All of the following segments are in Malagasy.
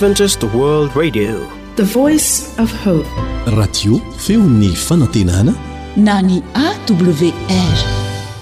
Adventist World Radio, the voice of hope. Radio feony fanantenana na ny AWR.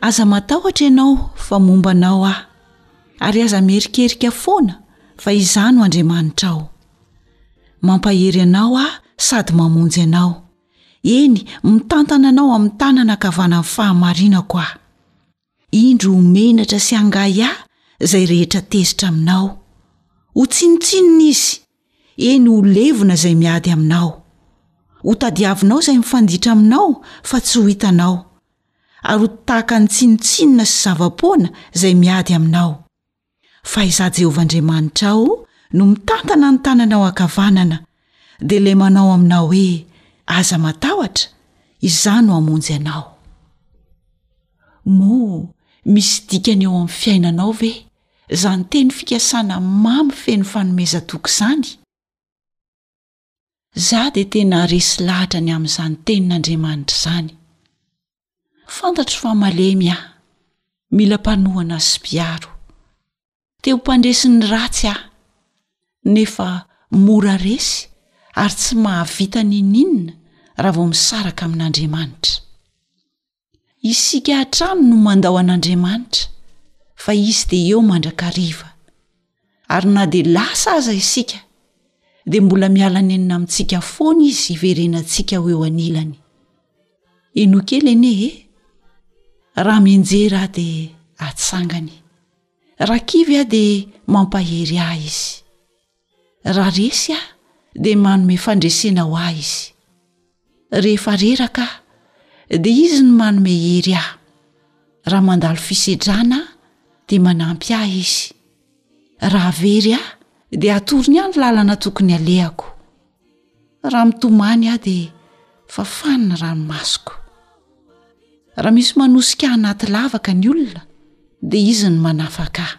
aza matahotra ianao fa momba anao aho ary aza miherikerika foana fa izaho no andriamanitra ao mampahery anao aho sady mamonjy anao eny mitantana anao amin'ny tanana akavana ny fahamarinako aho indro ho menatra sy angahy ahy izay rehetra tezitra aminao ho tsinotsinona izy eny ho levona izay miady aminao ho tadiavinao izay mifanditra aminao fa tsy ho hitanao ary ho tahaka ny tsinontsinona sy zava-poana izay miady aminao. Fa izaho Jehovah Andriamanitrao no mitantana ny tananao ankavanana, dia ilay manao aminao hoe, Aza matahotra, izaho no hamonjy anao. Moa misy dikany eo amin'ny fiainanao ve izany teny fikasana mamy feno fanomezan-toky izany? Izaho dia tena resy lahatra ny amin'izany Tenin'Andriamanitra izany. Fantatro fa malemy aho, mila mpanohana sy mpiaro. Te ho mpandresy ny ratsy aho, nefa mora resy ary tsy mahavita n'inon'inona raha vao misaraka amin'Andriamanitra. Isika hatrany no mandao an'Andriamanitra, fa Izy dia eo mandrakariva. Ary na dia lasa aza isika, dia mbola miala nenina amintsika foana Izy hiverenantsika ho eo anilany. Henoy kely anie e! Raha mianjera ahy dia atsangany. Raha kivy aho dia mampahery ahy Izy. Raha resy aho dia manome fandresena ho ahy izy. Rehefa reraka aho dia izy no manome hery ahy. Raha mandalo fisedrana aho dia manampy ahy izy. Raha very aho dia atorony ahy ny lalana tokony alehako. Raha mitomany aho dia fafany ny ranomasoko. Raha misy manosika ahy anaty lavaka ny olona dia izy no manafaka ahy.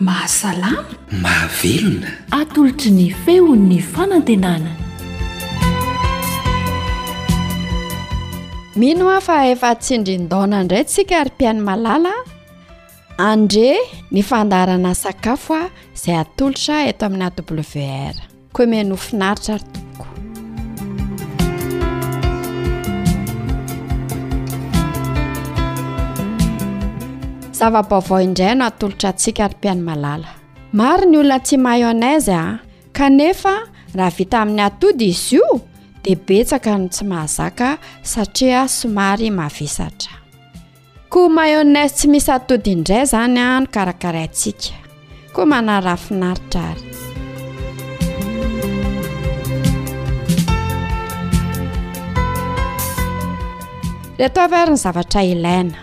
Mahasalama. Mahavelona. Atolotry ny feon'ny fanantenana. Mino aho fa efa tsindrin-daona indray tsika ry mpihaino malala a. Andre ny fandaharana sakafo a, izay atolotra eto amin'ny AWR. Koemea no finaritra ry tompoko. Zava-baovao indray no atolotra antsika ry mpihaino malala. Maro ny olona tsy mayonnaise a, ah. kanefa raha vita amin'ny atody izy io dia betsaka no tsy mahazaka satria somary mavesatra. Koa mayonnaise tsy misy atody indray zany an no karakaraintsika. Koa manaraha finaritra ary. Reto avy ary ny zavatra ilaina.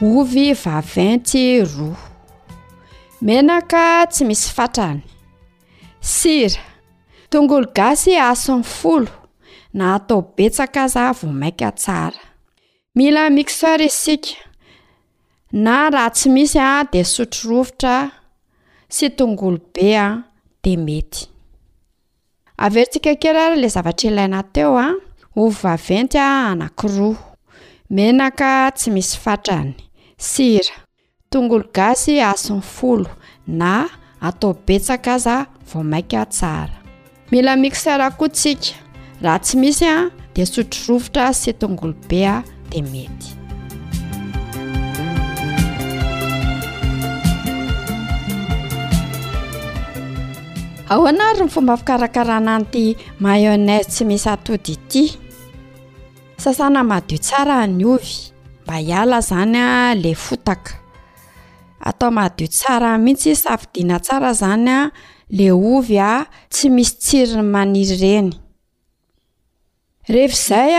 Ovy vaventy roa. Menaka tsy misy fatrany. Sira. Tongolo gasy asiny folo na atao betsaka aza vao mainka tsara. Mila mixeur isika, na raha tsy misy a de sotro rovitra sy tongolo be a de mety. Averintsika kely ary le zavatra ilaina teo a, ovy vaventy a anakiroa, menaka tsy misy fatrany, sira. Tongolo gasy asiny folo na atao betsaka aza vao maika tsara. Mila mixer koa tsika. Raha tsy misy dia sotro rovitra sy tongolo be dia mety. Ahoana ary ny fomba fikarakarana an'ity mayonnaise tsy misy atody ity? Sasana madio tsara ny ovy mba hiala izany ilay fotaka. Atao madio tsara mihitsy izy, safidiana tsara izany ilay ovy tsy misy tsirony maniry ireny. Rehefa izay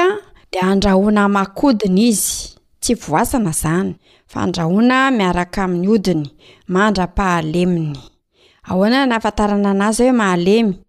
dia andrahoina aman-kodiny izy, tsy voasana izany fa andrahoina miaraka amin'ny hodiny mandra-pahaleminy. Ahoana no ahafantarana an'azy hoe mahalemy?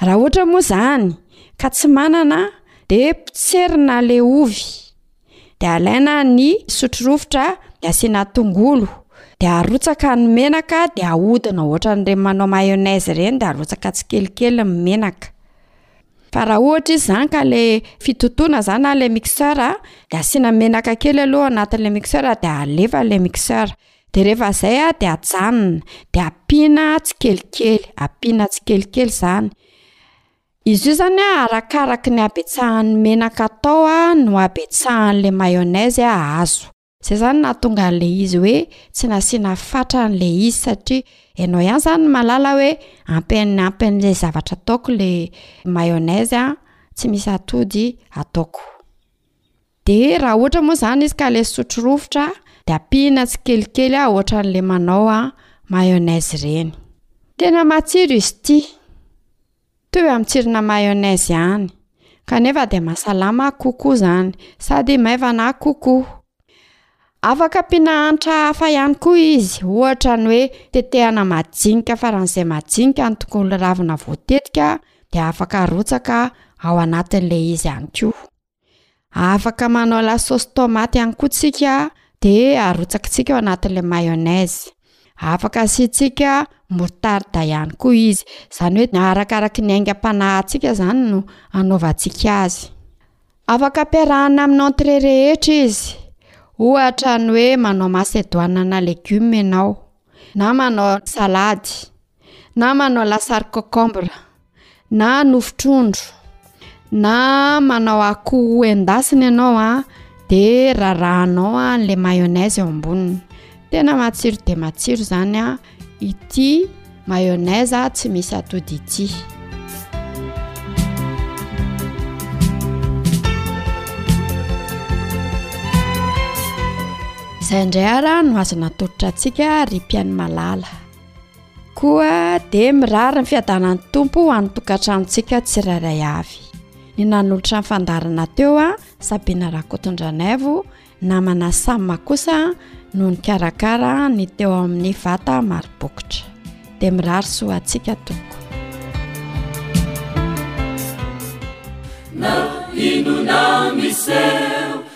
Raha ohatra moa izany ka tsy manana dia potserina le ovy dia alaina ny sotro rovitra dia asiana tongolo dia arotsaka ny menaka dia ahodina ohatran'ireny manao mayonnaise ireny dia arotsaka tsikelikely ny menaka. Fa raha ohatra izy izany ka le fitotoana izany na le mixeur dia asiana menaka kely aloha anatin'ilay mixeur dia alefa ilay mixeur. De rehefa zay a de ajanona de ampiana tsikelikely ampiana tsikelikely zany, izy io zany a arakaraky ny habetsahan'ny menaka atao a no habetsahan'le mayonnaise azo, zay zany nahatonga an'le izy hoe tsy nasiana fatrany le izy satria ianao ihany zany no mahalala hoe ampy an- ampy an'le zavatra ataoko le mayonnaise a tsy misy atody ataoko. De raha ohatra moa zany izy ka le sotro rovitra de ampiana tsikelikely a ohatran'le manao a mayonnaise reny. Tena matsiro izy ity. Mitovy amin'ny tsirona mayonnaise ihany. Kanefa dia mahasalama kokoa izany. Sady maivana kokoa. Afaka ampiana hanitra hafa ihany koa izy. Ohatra ny hoe tetehana majinika faran'izay majinika ny tongolo ravina voatetika dia afaka arotsaka ao anatin'ilay izy ihany koa. Afaka manao la sauce tomate ihany koa tsika de arotsakintsika ao anatin'ilay mayonnaise. Afaka asiantsika moutarde ihany koa izy, zany hoe arakaraky ny aingam-panahintsika zany no anaovantsika azy. Afaka ampiarahana amin'ny entrée rehetra izy, ohatra ny hoe manao macédoine ana légume ianao. na manao salady, na manao lasary cocombre, na nofo trondro, na manao akoho endasina ianao a, dia rarahanao an'ilay mayonnaise eo amboniny. Tena matsiro dia matsiro izany a, ity mayonnaise tsy misy atody ity. Izay indray ara no azo natolotra antsika ry mpihaino malala. Koa dia mirary ny fiadanan'ny Tompo ho an'ny tokantranontsika tsirairay avy. Ny nanolotra ny fandarana teo a Sabina Rakotondranaivo namana Sam kosa no nikarakara ny teo amin'ny vata maribokotra. Dia mirary soa antsika tompoko. Na inona miseho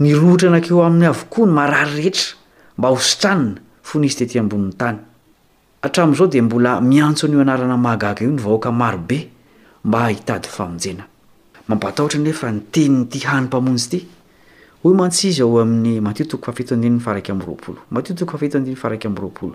Nirohotra nankeo aminy avokoa ny marary rehetra mba ho sitranina fony izy tety ambonin'ny tany. Hatramin'izao dia mbola miantso an'io anarana mahagaga io ny vahoaka marobe mba hitady famonjena. Mampatahotra anefa ny tenin'ity hany mpamonjy ity. Hoy mantsy izy ao amin'ny Matio toko fahafito andininy faha iraika amby roapolo, Matio toko fahafito andininy faha iraika amby roapolo,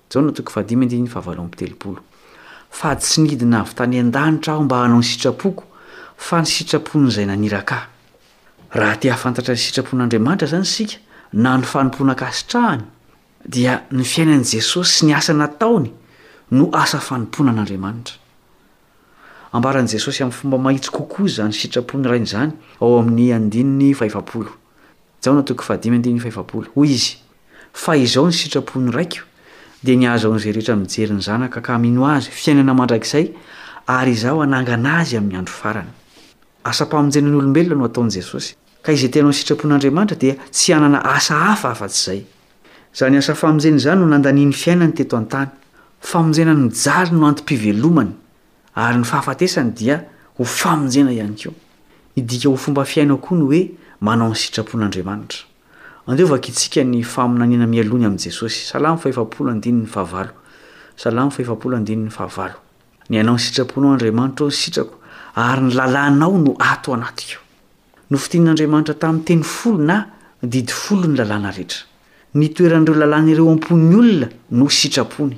Jaona toko fahadimy andininy fahavalo amby telopolo Fa tsy nidina avy tany an-danitra aho mba hanao ny sitrapoko, fa ny sitrapon'izay naniraka ahy. Raha te hahafantatra ny sitrapon'Andriamanitra izany isika na ny fanompoana ankasitrahany, dia ny fiainan'i Jesosy sy ny asa nataony no asa fanompoana an'Andriamanitra. Ambaran'i Jesosy amin'ny fomba mahitsy kokoa izany sitrapon'ny Rainy izany ao amin'ny andininy fahefapolo. Jaona toko fahadimy andininy fahefapolo, hoy izy, Fa izao ny sitrapon'ny Raiko, dia ny hahazaon'izay rehetra mijery ny Zanaka ka mino Azy fiainana mandrakizay, ary Izaho hanangana azy amin'ny andro farany. Asam-pamonjenan'olombelona no ataon'i Jesosy, ka izay te-hanao ny sitrapon'Andriamanitra dia tsy hanana asa hafa afa-tsy izay. Izany asa famonjena izany no nandaniany fiainany teto an-tany. Famonjena nijaly no antom-pivelomany, ary ny fahafatesany dia ho famonjena ihany koa. Midika ho fomba fiaina koa ny hoe manao ny sitrapon'Andriamanitra. Andeha ho vakintsika ny faminaniana mialoha ny amin'i Jesosy, Salamo fahefapolo andininy fahavalo, Salamo fahefapolo andininy fahavalo. Ny hanao ny sitraponao Andriamanitra ô ny sitrako, ary ny lalànao no ato anatiko. Nofintinin'Andriamanitra tamin'ny teny folo na didy folo ny lalàna rehetra. Nitoeran'ireo lalàna ireo am-pon'ny olona no sitrapony.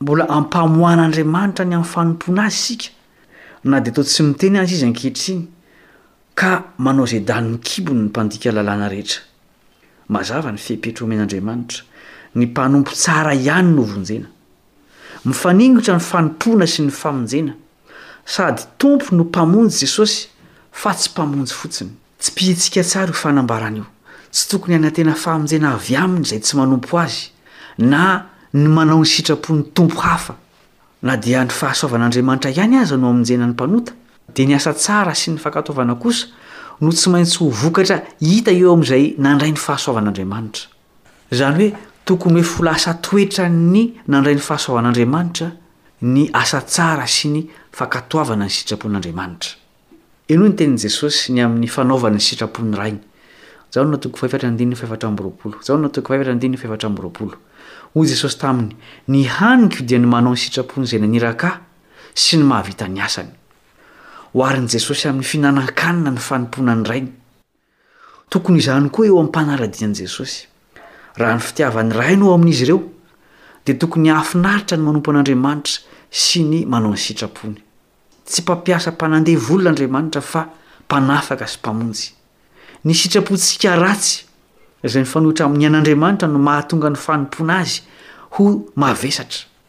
Mbola ampamoahan'Andriamanitra ny amin'ny fanompoana Azy isika, na dia toa tsy miteny aza Izy ankehitriny, ka manao izay danin'ny kibony ny mpandika lalàna rehetra. Mazava ny fepetra omen'Andriamanitra, Ny mpanompo tsara ihany no vonjena. Mifaningotra ny fanompoana sy ny famonjena, sady Tompo no Mpamonjy Jesosy, fa tsy mpamonjy fotsiny. Tsy mpihetsika tsara io fanambarana io. Tsy tokony hanantena famonjena avy aminy izay tsy manompo Azy, na ny manao ny sitrapon'ny tompo hafa. Na dia ny fahasoavan'Andriamanitra ihany aza no amonjena ny mpanota, dia ny asa tsara sy ny fankatoavana kosa no tsy maintsy ho vokatra hita eo amin'izay nandray ny fahasoavan'Andriamanitra. Izany hoe tokony ho efa lasa toetran'ny nandray ny fahasoavan'Andriamanitra ny asa tsara sy ny fankatoavana ny sitrapon'Andriamanitra. Henoy ny tenin'i Jesosy ny amin'ny fanaovany ny sitrapon'ny Rainy. Jaona toko fahefatra andininy fahefatra amby roapolo. Jaona toko fahefatra andininy fahefatra amby roapolo. Hoy Jesosy taminy, Ny haniko dia ny manao ny sitrapon'izay naniraka Ahy sy ny mahavita ny asany. Oharin'i Jesosy amin'ny fihinanan-kanina ny fanompoana ny Rainy. Tokony izany koa eo am-panara-dia an'i Jesosy. Raha ny fitiavan'ny Ray no ao amin'izy ireo, dia tokony hahafinaritra ny manompo an'Andriamanitra sy ny manao ny sitrapony. Tsy mpampiasa mpanandevo olona Andriamanitra fa Mpanafaka sy Mpamonjy. Ny sitrapontsika ratsy izay mifanohitra amin'ny an'Andriamanitra no mahatonga ny fanompoana Azy ho mavesatra.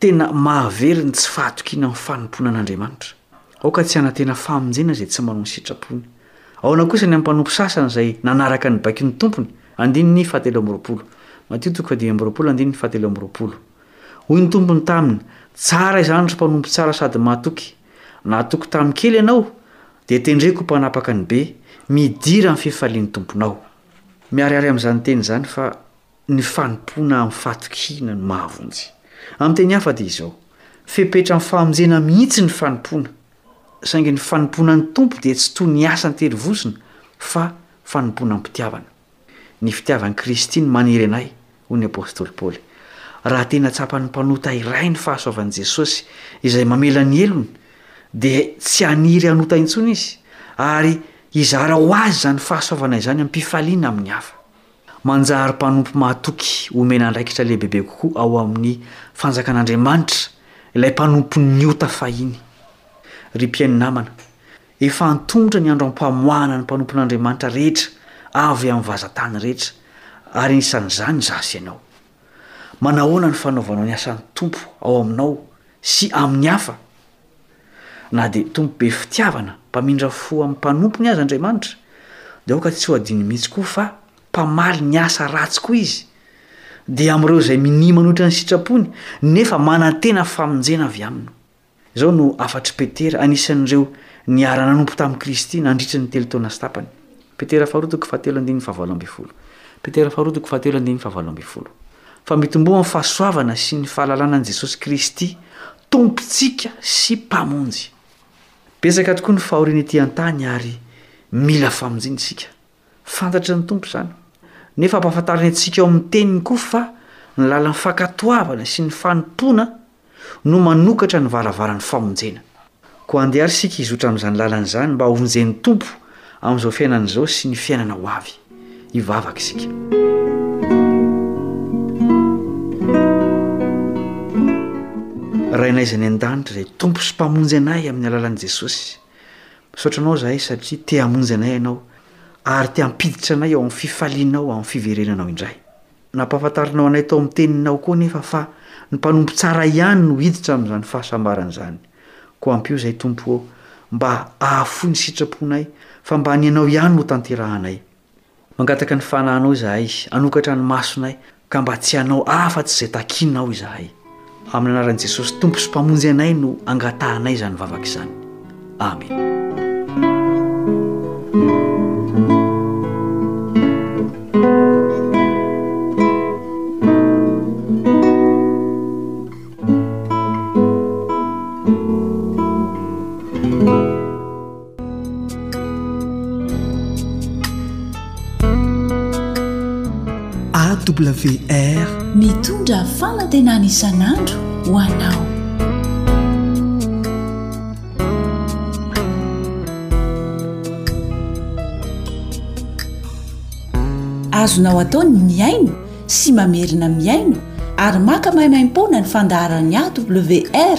Tena mahavery ny tsy fahatokiana amin'ny fanompoana an'Andriamanitra. Aoka tsy hanantena famonjena izay tsy manao ny sitrapony. Ahoana kosa ny amin'ny mpanompo sasany izay nanaraka ny baikon'ny Tompony? Andininy fahatelo amby roapolo. Matio toko fahadimy amby roapolo andininy fahatelo amby roapolo. Hoy ny Tompony taminy, Tsara izany ry mpanompo tsara sady mahatoky! Nahatoky tamin'ny kely ianao, dia tendreko ho mpanapaka ny be, midira amin'ny fifalian'ny Tomponao. Miharihary amin'izany teny izany fa ny fanompoana amin'ny fatokiana no mahavonjy. Amin'ny teny hafa dia izao, fepetra amin'ny famonjena mihitsy ny fanompoana, saingy ny fanompoana ny Tompo dia tsy toy ny asa an-terivozona fa fanompoana am-pitiavana. Ny fitiavan'i Kristy no maniry anay, hoy ny apostoly Paoly. Raha tena tsapan'ny mpanota iray ny fahasoavan'i Jesosy izay mamela ny helony, dia tsy haniry hanota intsony izy, ary hizara ho azy izany fahasoavana izany amim-pifaliana amin'ny hafa. Manjary mpanompo mahatoky omena andraikitra lehibebe kokoa ao amin'ny Fanjakan'Andriamanitra ilay mpanompon'ny ota fahiny. Ry mpihaino namana, efa antomotra ny andro hampamoahana ny mpanompon'Andriamanitra rehetra avy amin'ny vazan-tany rehetra, ary anisan'izany izaho sy ianao. Manahoana ny fanaovanao ny asan'ny Tompo ao aminao sy amin'ny hafa? Na dia Tompo be fitiavana, mpamindra fo amin'ny mpanompony aza Andriamanitra, dia aoka tsy ho adino mihitsy koa fa mpamaly ny asa ratsy koa izy. Dia amin'ireo izay minia manohitra ny sitrapony, nefa manantena famonjena avy aminy. Izao no hafatr'i Petera, anisan'ireo niara-nanompo tamin'i Kristy nandritra ny telo taona sy tapany. Petera faharoa toko fahatelo andininy fahavalo ambin'ny folo. Petera faharoa toko fahatelo andininy fahavalo ambin'ny folo. Fa mitomboa ny fahasoavana sy ny fahalalana an'i Jesosy Kristy, Tompontsika sy Mpamonjy. Betsaka tokoa ny fahoriana ety an-tany ary mila famonjena isika. Fantatry ny Tompo izany. Nefa ampahafantariny antsika ao amin'ny Teniny koa fa ny lalan'ny fankatoavana sy ny fanompoana no manokatra ny varavaran'ny famonjena. Koa andeha àry isika hizotra amin'izany lalana izany mba havonjen'ny Tompo amin'izao fiainana izao sy ny fiainana ho avy. Hivavaka isika. Rainay izay any an-danitra izay Tompo sy Mpamonjy anay amin'ny alalan'i Jesosy. Misaotra anao izahay satria te hamonjy anay ianao ary te hampiditra anay ao amin'ny fifalianao amin'ny fiverenanao indray. Nampahafantarinao anay tao amin'ny Teninao koa anefa fa ny mpanompo tsara ihany no hiditra amin'izany fahasambarana izany. Koa ampio izahay Tompo ô mba hahafoy ny sitraponay fa mba ny Anao ihany no tanterahanay. Mangataka ny Fanahinao izahay, hanokatra ny masonay, ka mba tsy hanao afa-tsy izay takinao izahay. Amin'ny anaran'i Jesosy Tompo sy Mpamonjy anay no angatahanay izany vavaka izany. Amena. AWR mitondra fanantenana isan'andro ho anao. Azonao atao ny mihaino sy mamerina mihaino ary maka maimaimpoana ny fandaharan'ny AWR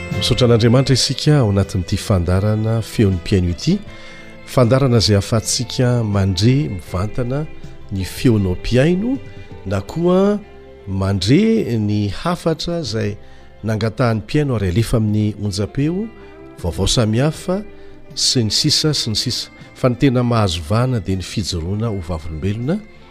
Misaotra an'Andriamanitra isika ao anatin'ity fandarana feon'ny mpiaino ity fandarana izay afatsika mandre mivantana ny feonao mpiaino na koa mandre ny hafatra izay nangatahan'ny mpiaino ary alefa amin'ny onjapeo vaovao samihafa sy ny sisa sy ny sisa fa ny tena mahazo vana dia ny fijoroana ho vavolombelona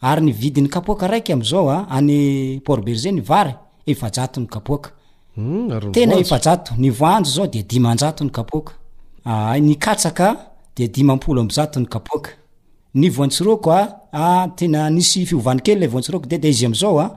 Ary ny vidin'ny kapoaka raika amzao a any port berger ny vary efajato ny kapoaka tena efajato ny voanjo zao dia dimanjato ny kapoaka a ny katsaka dia dimampolo amzato ny kapoaka ny voantsiroko a a tena nisy fiovan'ny kely lay voantsiroko de de izy amzao a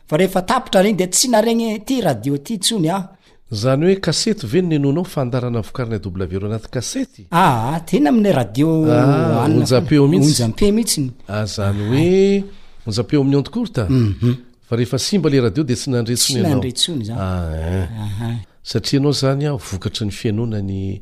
Fa rehefa tapitra regny dia tsy naregny ty radio ty tsony aho. Zany hoe kasety ve no nenoanao fandarana vokariny à double zero anaty kasety? Aa tena amle radio ah, anona onja peo mihitsy onja peo mihitsy ny ah zany hoe onja peo amin'ny onde courte mhm. fa rehefa simba le radio dia tsy nandre tsony ianao tsy nandre tsony zany ah, eh. satria ianao zany ah vokatry ny fihainoana ny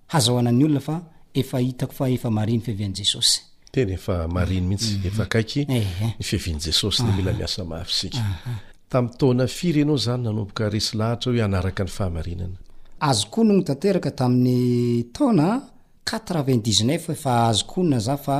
hazaoana ny olona fa efa hitako fa efa maria ny fiavian'i Jesosy. Tena efa maria mihitsy, mm-hmm. efa akaiky eh, eh. ny fiavian'i Jesosy, ny mila miasa mafy isika. Tamin'ny taona firy ianao izany nanomboka resy lahatra hoe hanaraka ny fahamarinana? Azo koa nony tanteraka tamin'ny taona 99 efa azo koa na za fa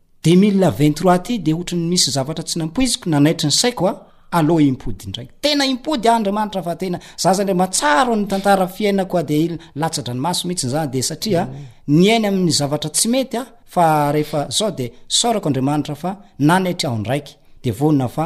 Deux mille vingt trois aty de otriny misy zavatra tsy nampoiziko nanaitry ny saiko a aloha impody indray tena impody a andriamanitra fa tena za zany matsaro ny tantara fiainako a de il latsa-dranomaso mihitsy zany de satria mm. ny ainy amin'ny zavatra tsy mety a fa rehefa zao de saorako andriamanitra fa nanaitry aho ndraiky de vonona fa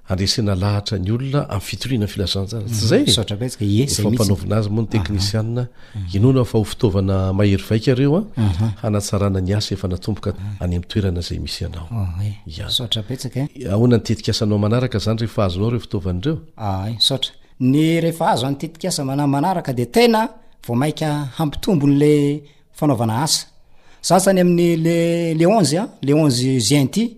Andresena lahatra ny olona amin'ny fitoriana ny filazantsara. Tsy izay e? Misaotra betsaka. Ie, izay mihitsy. Ny fampanaovina azy moa ny teknisianina. Inoana fa ho fitaovana mahery vaika ireo hanatsarana ny asa efa natomboka any amin'ny toerana izay misy anao. Ahay. Ihany. Misaotra betsaka e. Ahoana ny tetikasanao manaraka izany rehefa azonao ireo fitaovana ireo? Ahay. Misaotra. Ny rehefa azo ny tetikasa mana- manaraka dia tena vao mainka hampitombo an'ilay fanaovana asa. Izaho izany amin'ny le le onze a, le onze juin ity,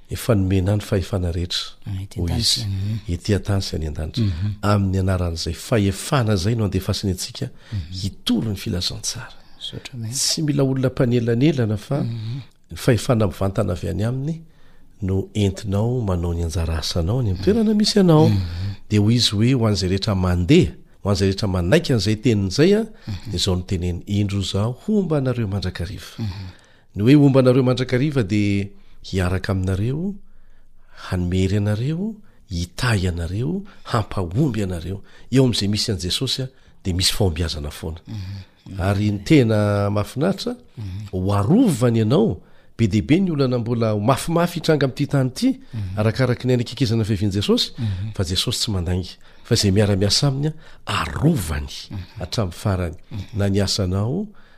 Efa nomena ahy ny fahefana rehetra, hoy izy, ety an-tany sy any an-danitra. Amin'ny anaran'izay fahefana izay no andefasany antsika hitory ny filazantsara. Tsy mila olona mpanelanelana fa ny fahefana mivantana avy any aminy no entinao manao ny anjara asanao any amin'ny toerana misy anao. Dia hoy izy hoe ho an'izay rehetra mandeha, ho an'izay rehetra manaiky an'izay teniny izay, dia izao no teneny, indro izaho homba anareo mandrakariva. Ny hoe homba anareo mandrakariva dia hiaraka aminareo, hanome hery anareo, hitahy anareo, hampahomby anareo. Eo amin'izay misy an'i Jesosy dia misy fahombiazana foana. Mhm. Ary ny tena mahafinaritra, mhm. ho arovany ianao, be dia be ny olana mbola ho mafimafy hitranga amin'ity tany ity, mhm. arakaraka ny ainakikizana ny fiavian'i Jesosy, fa Jesosy tsy mandainga, fa izay miara-miasa aminy arovany hatramin'ny farany, na ny asanao,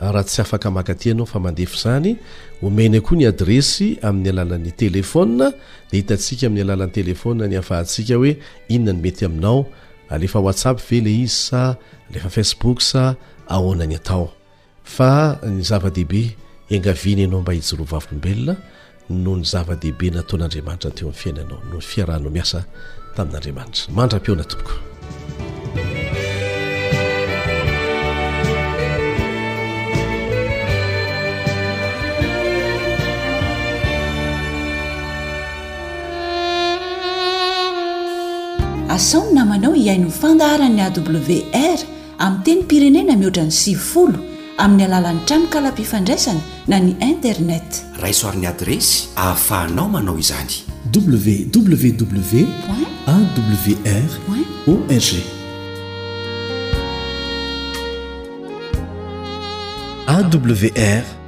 Raha tsy afaka maka aty ianao fa mandefa izany, omena koa ny adiresy amin'ny alalan'ny telefaonina dia hitantsika amin'ny alalan'ny telefaonina ny ahafahantsika hoe inona ny mety aminao, alefa WhatsApp ve ilay izy sa alefa Facebook sa ahoana ny atao. Fa ny zava-dehibe, engaviana ianao mba hijoroa vavolombelona. noho ny zava-dehibe nataon'Andriamanitra teo amin'ny fiainanao, noho ny fiarahanao miasa tamin'Andriamanitra. Mandra-pihaona tompoko. Asao ny namanao hihaino ny fandaharan'ny AWR. amin'ny tenim-pirenena mihoatra ny sivifolo amin'ny alalan'ny tranonkalam-pifandraisana na ny Internet. Raiso ary ny adiresy ahafahanao manao izany. www Point awr Point org awr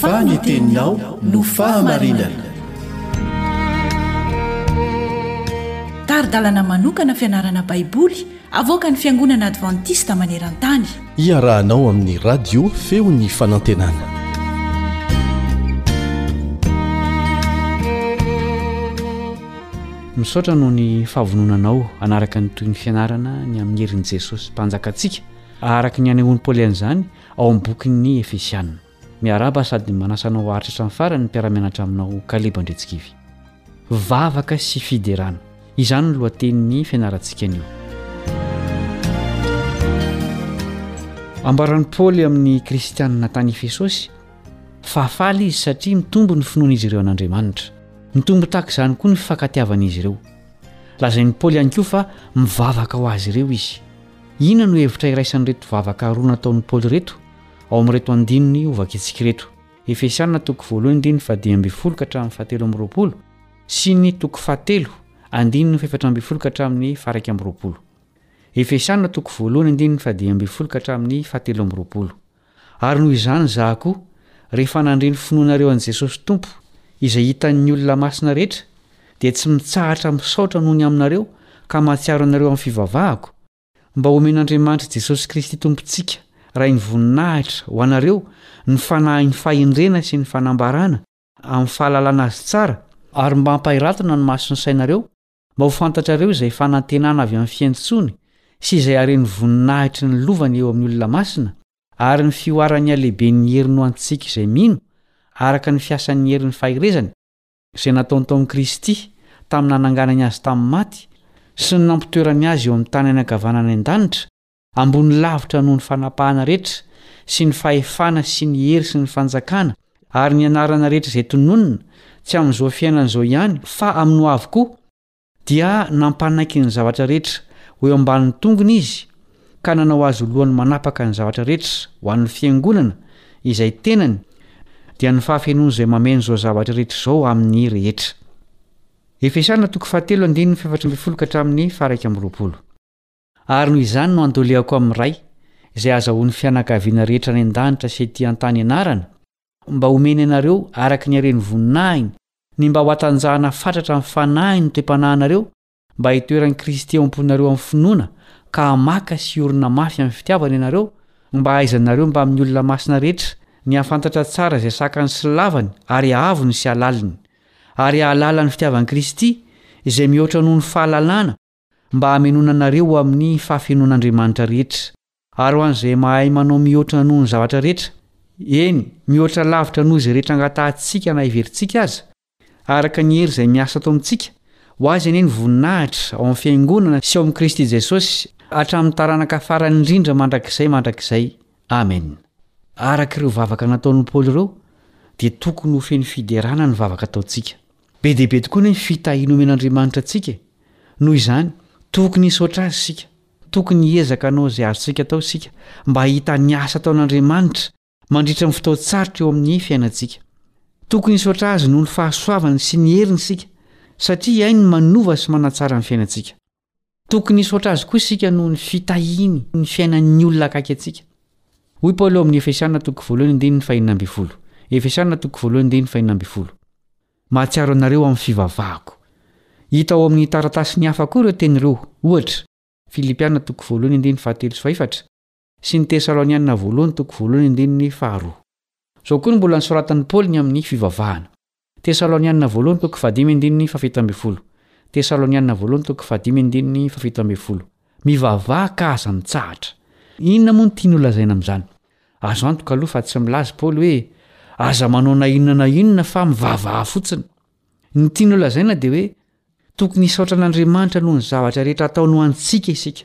fa ny teninao no fahamarinana tari-dalana manokana fianarana baiboly avoaka ny fiangonana advantista maneran-tany iarahanao amin'ny radio feon'ny fanantenana Misaotra noho ny fahavononanao hanaraka ny tohin'ny fianarana ny amin'ny herin'i Jesosy Mpanjakantsika, araka ny anehoan'i Paoly an'izany ao amin'ny bokin'ny Efesiana. Miarahaba sady manasa anao haharitra hatramin'ny farany ny mpiara-mianatra aminao Kaleba Andriantsikivy. Vavaka sy Fiderana, izany no lohatenin'ny fianarantsika anio. Ambaran'i Paoly amin'ny Kristianina tany Efesosy fa faly izy satria mitombo ny finoan'izy ireo an'Andriamanitra. Mitombo tahaka izany koa ny fifankatiavan'izy ireo. Lazain'i Paoly ihany koa fa mivavaka ho azy ireo izy. Inona no hevitra iraisan'ireto vavaka roa nataon'i Paoly ireto ao amin'ireto andininy hovakintsika ireto? Efesiana toko voalohany andininy fahadimy ambin'ny folo ka hatramin'ny fahatelo amby roapolo sy ny toko fahatelo andininy fahefatra ambin'ny folo ka hatramin'ny faharaika amby roapolo. Efesiana toko voalohany andininy fahadimy ambin'ny folo ka hatramin'ny fahatelo amby roapolo. Ary noho izany izaho koa, rehefa nandre ny finoanareo an'i Jesosy Tompo, izay hitan'ny olona masina rehetra, dia tsy mitsahatra misaotra noho ny aminareo ka mahatsiaro anareo amin'ny fivavahako, mba homen'Andriamanitr'i Jesosy Kristy Tompontsika Rainy voninahitra ho anareo ny fanahin'ny fahendrena sy ny fanambarana amin'ny fahalalana Azy tsara, ary mba hampahiratana ny mason'ny sainareo Mba ho fantatrareo izay fanantenana avy amin'ny fiantsoany sy izay haren'ny voninahitry ny lovany eo amin'ny olona masina, ary ny fihoaran'ny halehiben'ny heriny ho antsika izay mino, araka ny fiasan'ny herin'ny faherezany, izay nataony tao amin'i Kristy, tamin'ny nananganany azy tamin'ny maty, sy ny nampitoerany azy eo amin'ny tanany ankavanana any an-danitra, Ambony lavitra noho ny fanapahana rehetra sy ny fahefana sy ny hery sy ny fanjakana ary ny anarana rehetra izay tononina, tsy amin'izao fiainana izao ihany fa amin'ny ho avy koa, dia nampanaiky ny zavatra rehetra ho eo ambanin'ny tongony izy ka nanao azy ho lohany manapaka ny zavatra rehetra ho an'ny Fiangonana izay tenany, dia ny fahafenoany izay mameno izao zavatra rehetra izao amin'ny rehetra. Efesana toko fahatelo andininy fahefatra ambin'ny folo ka hatramin'ny faha iraika amby roapolo. Ary noho izany no andolehako amin'ny Ray, izay hazahoan'ny fianakaviana rehetra any an-danitra sy ety an-tany anarana, mba homeny anareo araka ny haren'ny voninahiny, ny mba ho hatanjahana fatratra amin'ny fanahy ny toe-panahinareo, mba hitoeran'i Kristy ao am-ponareo amin'ny finoana, ka hamaka sy hiorina mafy amin'ny fitiavana ianareo, mba hahaizanareo mbamin'ny olona masina rehetra ny hahafantatra tsara izay sakany sy lavany ary haavony sy halaliny, ary hahalala ny fitiavan'i Kristy, izay mihoatra noho ny fahalalana, mba hamenoana anareo ho amin'ny fahafenoan'Andriamanitra rehetra, ary ho an'izay mahay manao mihoatra noho ny zavatra rehetra, eny, mihoatra lavitra noho izay rehetra angatahantsika na heverintsika aza, araka ny hery izay miasa ato amintsika, ho azy anie ny voninahitra, ao amin'ny Fiangonana sy ao amin'i Kristy Jesosy, hatramin'ny taranaka farany indrindra mandrakizay mandrakizay. Amena. Araka ireo vavaka nataon'i Paoly ireo, dia tokony ho feno fiderana ny vavaka ataontsika. Be dia be tokoa ny fitahiana omen'Andriamanitra antsika, noho izany, tokony hisaotra azy isika. Tokony hiezaka hanao izay azontsika atao isika mba hahita ny asa ataon'Andriamanitra mandritra ny fotoan-tsarotra eo amin'ny fiainantsika. Tokony hisaotra azy noho ny fahasoavany sy ny heriny isika, satria hainy ny manova sy manatsara ny fiainantsika. Tokony hisaotra azy koa isika noho ny fitahiany ny fiainan'ny olona akaiky antsika. Hoy Paoly ao amin'ny Efesiana toko voalohany andininy fahenina ambin'ny folo, Efesiana toko voalohany andininy fahenina ambin'ny folo, Mahatsiaro anareo amin'ny fivavahako. Hita ao amin'ny taratasiny hafa koa ireo teny ireo, ohatra, Filipiana toko voalohany andininy fahatelo sy fahefatra, sy ny Tesalonianina voalohany toko voalohany andininy faharoa. Izao koa no mbola nosoratan'i Paoly ny amin'ny fivavahana. Tesalonianina voalohany toko fahadimy andininy fahafito ambin'ny folo, Tesalonianina voalohany toko fahadimy andininy fahafito ambin'ny folo, Mivavaha ka aza mitsahatra. Inona moa no tiany holazaina amin'izany? Azo antoka aloha fa tsy milaza i Paoly hoe aza manao na inona na inona fa mivavaha fotsiny. Ny tiany holazaina dia hoe tokony hisaotra an'Andriamanitra noho ny zavatra rehetra ataony ho antsika isika.